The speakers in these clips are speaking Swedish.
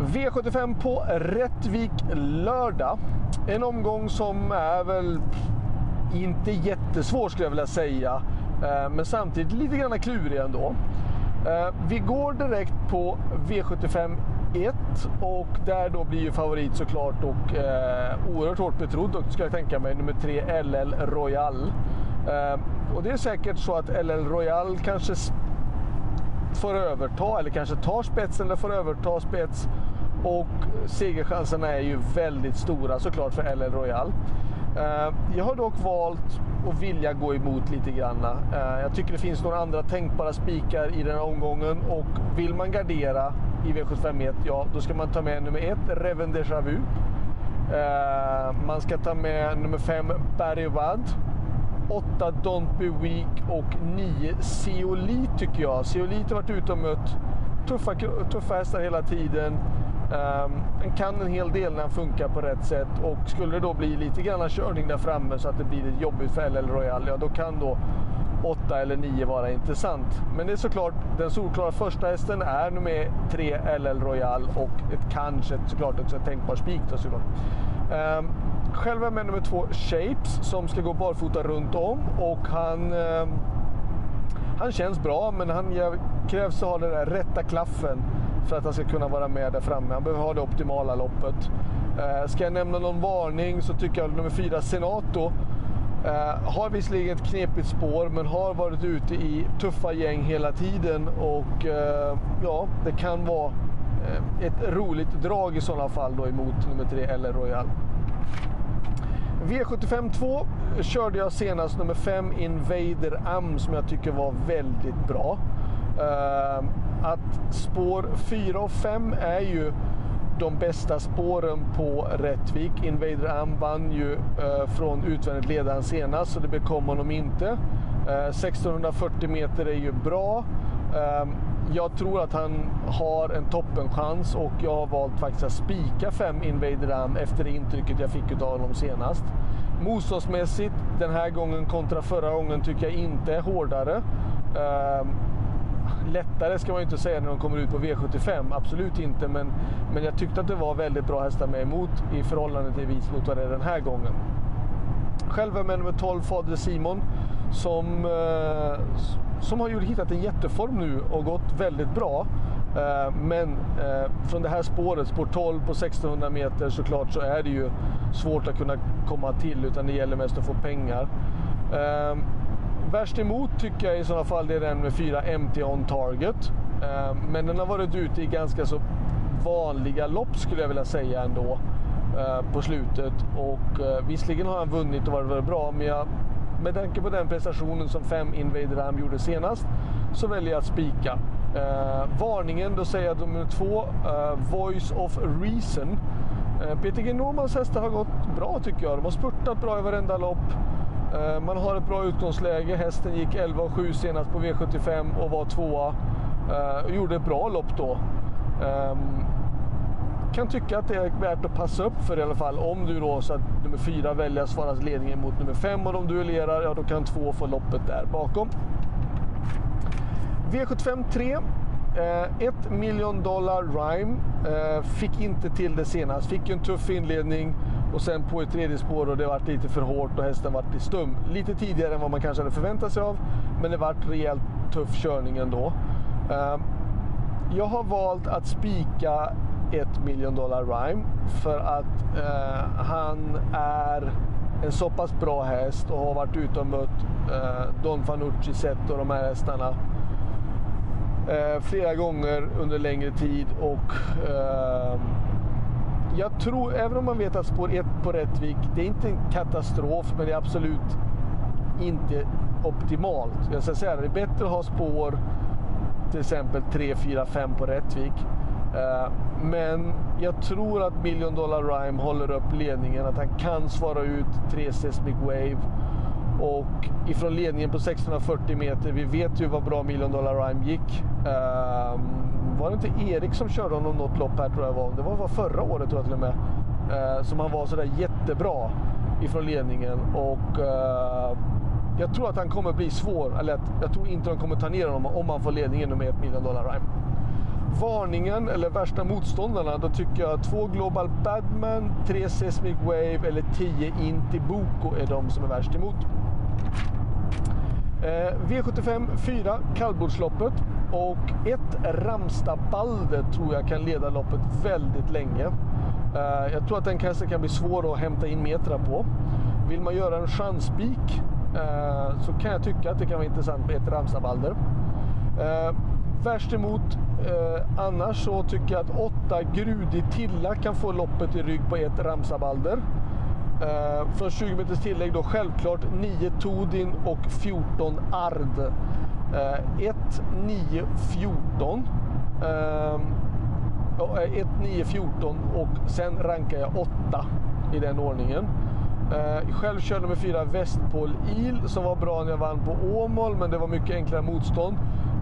V75 på Rättvik lördag. En omgång som är väl inte jättesvår skulle jag vilja säga. Eh, men samtidigt lite grann klurig ändå. Eh, vi går direkt på V75 1 och där då blir ju favorit såklart och eh, oerhört hårt betrodd och ska jag tänka mig nummer 3 LL Royal. Och det är säkert så att LL Royal kanske får överta eller kanske tar spetsen eller får överta spets. Och segerchanserna är ju väldigt stora såklart för LL Royal. Eh, jag har dock valt att vilja gå emot lite grann. Eh, jag tycker det finns några andra tänkbara spikar i den här omgången och vill man gardera i V751, ja då ska man ta med nummer ett, Reven Deja Vu. Eh, man ska ta med nummer fem, Wadd. 8 Don't Be Weak och 9 Seolit tycker jag. Seolit har varit ute och mött tuffa, tuffa hästar hela tiden. Ehm, den kan en hel del när den funkar på rätt sätt och skulle det då bli lite grann körning där framme så att det blir ett jobbigt för LL Royal, ja då kan då 8 eller 9 vara intressant. Men det är såklart, den solklara första hästen är nummer 3 LL Royal och ett kanske såklart också en tänkbar spik då såklart. Um, själv är med nummer 2 Shapes som ska gå barfota runt om och han um, han känns bra, men han krävs att ha den där rätta klaffen för att han ska kunna vara med där framme. Han behöver ha det optimala loppet. Eh, ska jag nämna någon varning så tycker jag nummer fyra Senato eh, har visserligen ett knepigt spår men har varit ute i tuffa gäng hela tiden och eh, ja, det kan vara eh, ett roligt drag i sådana fall då emot nummer tre eller Royal. V75 2 körde jag senast nummer 5 Invader Am som jag tycker var väldigt bra. Eh, att spår 4 och 5 är ju de bästa spåren på Rättvik. Invader Am vann ju eh, från utvändigt ledaren senast så det bekom honom inte. Eh, 1640 meter är ju bra. Eh, jag tror att han har en toppenchans och jag har valt faktiskt att spika 5 Invader Am efter det intrycket jag fick av honom senast. Motståndsmässigt den här gången kontra förra gången tycker jag inte är hårdare. Ehm, Lättare ska man ju inte säga när de kommer ut på V75, absolut inte. Men, men jag tyckte att det var väldigt bra hästar med emot i förhållande till mot vad det är den här gången. Själv är med nummer 12 Fader Simon som, eh, som har hittat en jätteform nu och gått väldigt bra. Eh, men eh, från det här spåret, spår 12 på 1600 meter såklart, så är det ju svårt att kunna komma till utan det gäller mest att få pengar. Eh, Värst emot tycker jag i sådana fall det är den med 4 MT on target. Eh, men den har varit ute i ganska så vanliga lopp skulle jag vilja säga ändå eh, på slutet. Och eh, visserligen har han vunnit och varit väldigt bra men jag, med tanke på den prestationen som 5 Invader Ram gjorde senast så väljer jag att spika. Varningen, då säger jag nummer två, Voice of Reason. Peter G Normans hästar har gått bra tycker jag. De har spurtat bra i varenda lopp. Eh, man har ett bra utgångsläge. Hästen gick 11,7 senast på V75 och var tvåa. Eh, och gjorde ett bra lopp då. Ehm, kan tycka att det är värt att passa upp för i alla fall. Om du då så att nummer fyra väljer att svara ledningen mot nummer fem och de duellerar, ja då kan två få loppet där bakom. V75 3. Eh, ett miljon dollar Rhyme. Eh, fick inte till det senast. Fick en tuff inledning och sen på ett tredje spår och det vart lite för hårt och hästen vart i stum. Lite tidigare än vad man kanske hade förväntat sig av. Men det vart rejält tuff körning ändå. Ehm, jag har valt att spika ett miljon dollar Rhyme för att eh, han är en så pass bra häst och har varit ute och mött eh, Don Fanucci sett och de här hästarna eh, flera gånger under längre tid. Och eh, jag tror, även om man vet att spår 1 på Rättvik, det är inte en katastrof, men det är absolut inte optimalt. Jag ska säga det, är bättre att ha spår till exempel 3, 4, 5 på Rättvik. Eh, men jag tror att Million Dollar Rhyme håller upp ledningen, att han kan svara ut 3 Seismic Wave och ifrån ledningen på 640 meter, vi vet ju vad bra Million Dollar Rhyme gick. Um, var det inte Erik som körde honom något lopp här tror jag var? Det var, var förra året tror jag till och med. Uh, som han var sådär jättebra ifrån ledningen. Och uh, jag tror att han kommer bli svår, eller jag tror inte de kommer ta ner honom om han får ledningen med ett Million Dollar Rhyme. Varningen, eller värsta motståndarna, då tycker jag två Global Badman, tre Seismic Wave eller tio Inti Boko är de som är värst emot. Eh, V75 4 kallbordsloppet och ett Ramsta Balder tror jag kan leda loppet väldigt länge. Eh, jag tror att den kanske kan bli svår att hämta in metrar på. Vill man göra en chanspik eh, så kan jag tycka att det kan vara intressant med ett Ramstabalder. Eh, värst emot eh, annars så tycker jag att 8 grudig Tilla kan få loppet i rygg på ett Ramsabalder. Eh, från 20 meters tillägg då självklart 9 Todin och 14 Ard. Eh, 1, 9, 14. Eh, 1, 9, 14 och sen rankar jag 8 i den ordningen. Eh, själv körde nummer 4 Westpol Il som var bra när jag vann på Åmål men det var mycket enklare motstånd.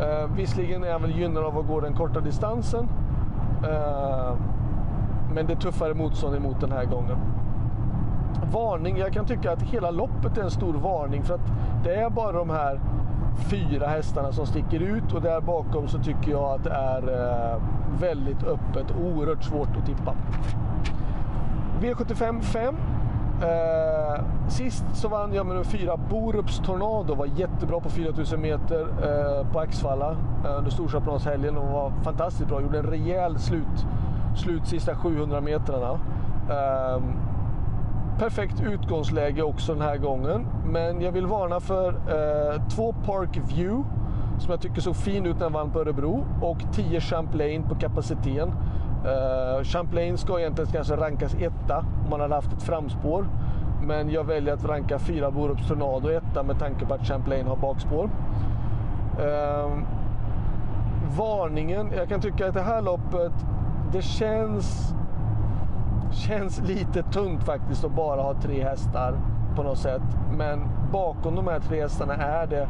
Eh, visserligen är jag väl gynnad av att gå den korta distansen. Eh, men det är tuffare motstånd emot den här gången. Varning, jag kan tycka att hela loppet är en stor varning för att det är bara de här fyra hästarna som sticker ut och där bakom så tycker jag att det är eh, väldigt öppet, oerhört svårt att tippa. V75 5 Eh, sist så vann jag med nummer fyra Borups Tornado. Var jättebra på 4000 meter eh, på Axvalla eh, under Storchampionatshelgen och var fantastiskt bra. Gjorde en rejäl slut, slut sista 700 metrarna. Eh, perfekt utgångsläge också den här gången. Men jag vill varna för eh, två Park View som jag tycker såg fin ut när han vann på Örebro och 10 Champlain på kapaciteten. Eh, Champlain ska egentligen kanske rankas etta om man hade haft ett framspår. Men jag väljer att ranka fyra Borups Tornado etta med tanke på att Champlain har bakspår. Eh, varningen, jag kan tycka att det här loppet, det känns, känns lite tungt faktiskt att bara ha tre hästar på något sätt. Men bakom de här tre hästarna är det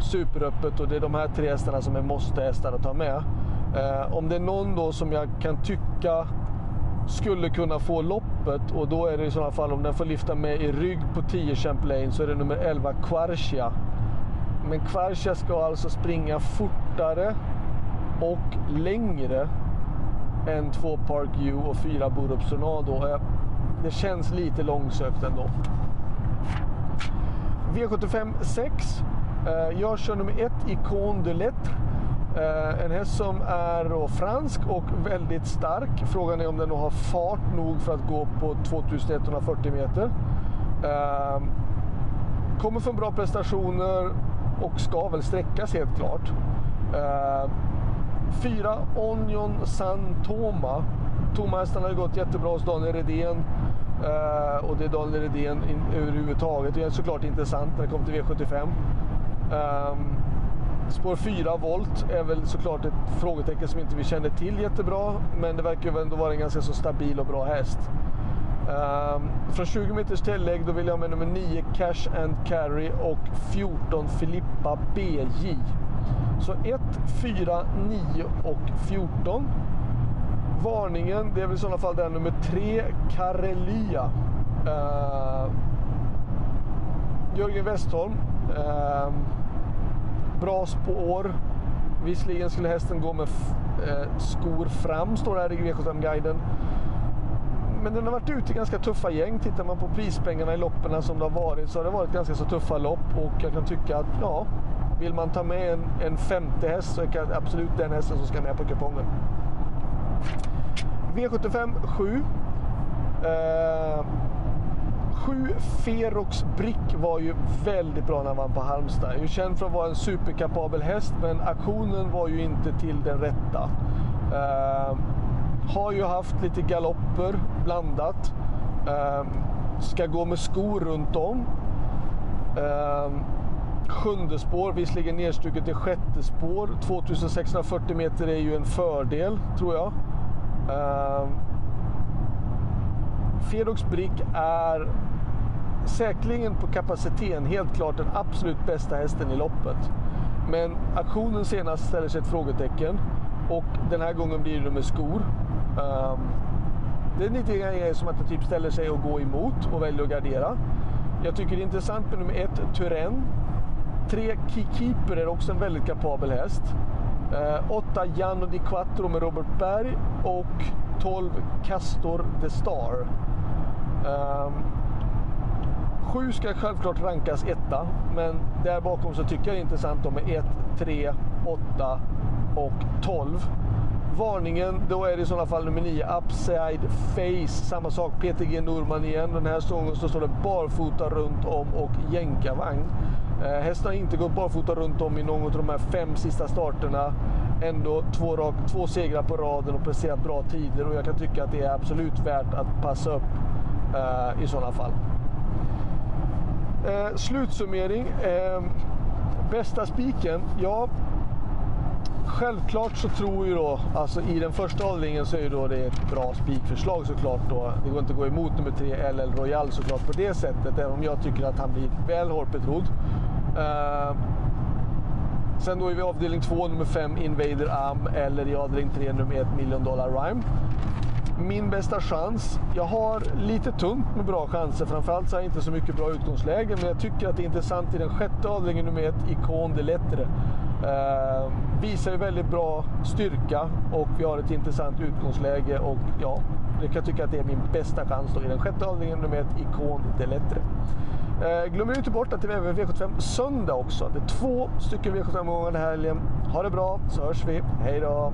superöppet och det är de här tre hästarna som är måste-hästar att ta med. Eh, om det är någon då som jag kan tycka skulle kunna få loppet och då är det i sådana fall om den får lyfta med i rygg på 10 Champlain så är det nummer 11 Quarcia. Men Quarcia ska alltså springa fortare och längre än 2 Park U och 4 Borup Tornado. Eh, det känns lite långsökt ändå. V75 6. Eh, jag kör nummer 1 Icon de Lettre. Eh, en häst som är fransk och väldigt stark. Frågan är om den har fart nog för att gå på 2140 meter. Kommer från bra prestationer och ska väl sträckas helt klart. Fyra Onion San Toma. Tomahästen har gått jättebra hos Daniel Redén. Uh, och det är Daniel Redén in, överhuvudtaget. Det är såklart intressant när det kommer till V75. Um, Spår 4 volt är väl såklart ett frågetecken som inte vi känner till jättebra. Men det verkar ju ändå vara en ganska så stabil och bra häst. Um, från 20 meters tillägg då vill jag med nummer 9 Cash and Carry och 14 Filippa BJ. Så 1, 4, 9 och 14. Varningen, det är väl i sådana fall den nummer 3 Karelia. Eh, Jörgen Westholm. Eh, bra spår. Visserligen skulle hästen gå med eh, skor fram, står det här i V75-guiden. Men den har varit ute i ganska tuffa gäng. Tittar man på prispengarna i loppen som det har varit så har det varit ganska så tuffa lopp. Och jag kan tycka att ja, vill man ta med en, en femte häst så är det absolut den hästen som ska med på kupongen. V75 7. Eh, 7 Ferox Brick var ju väldigt bra när han vann på Halmstad. Jag är känd för att vara en superkapabel häst, men aktionen var ju inte till den rätta. Eh, har ju haft lite galopper blandat. Eh, ska gå med skor runt om. Eh, sjunde spår, visserligen nedstruket till sjätte spår. 2640 meter är ju en fördel, tror jag. Ehm, uh, Ferox Brick är säkerligen på kapaciteten helt klart den absolut bästa hästen i loppet. Men aktionen senast ställer sig ett frågetecken och den här gången blir det med skor. Um, det är lite grann som att det typ ställer sig och går emot och väljer att gardera. Jag tycker det är intressant med nummer ett, Turen. 3 Keeper är också en väldigt kapabel häst. Eh, 8 Gianno di Quattro med Robert Berg och 12 Castor the Star. Um, Sju ska självklart rankas etta, men där bakom så tycker jag det är intressant om med 1, 3, 8 och 12. Varningen, då är det i sådana fall nummer 9, Upside Face. Samma sak, PTG Norman igen. Den här sången så står det barfota runt om och jänkarvagn. Eh, Hästen har inte gått barfota runt om i någon av de här fem sista starterna. Ändå två, rak, två segrar på raden och presterat bra tider och jag kan tycka att det är absolut värt att passa upp eh, i sådana fall. Eh, slutsummering. Eh, bästa spiken? Ja, självklart så tror ju då, alltså i den första avdelningen så är ju då det ett bra spikförslag såklart då. Det går inte att gå emot nummer tre LL Royal såklart på det sättet, även om jag tycker att han blir väl hårt betrodd. Uh, eh, sen då är vi i avdelning 2, nummer 5, Invader Am eller i avdelning 3, nummer 1, Million Dollar Rhyme min bästa chans. Jag har lite tunt med bra chanser. Framförallt så har jag inte så mycket bra utgångsläge. Men jag tycker att det är intressant i den sjätte avdelningen nummer ett, Icon de Lettre. Eh, visar ju väldigt bra styrka och vi har ett intressant utgångsläge. Och ja, jag kan tycka att det är min bästa chans då i den sjätte avdelningen nummer ett, Icon de Lettre. Eh, glöm inte bort att det är V75 söndag också. Det är två stycken V75-omgångar den här helgen. Ha det bra så hörs vi. Hej då!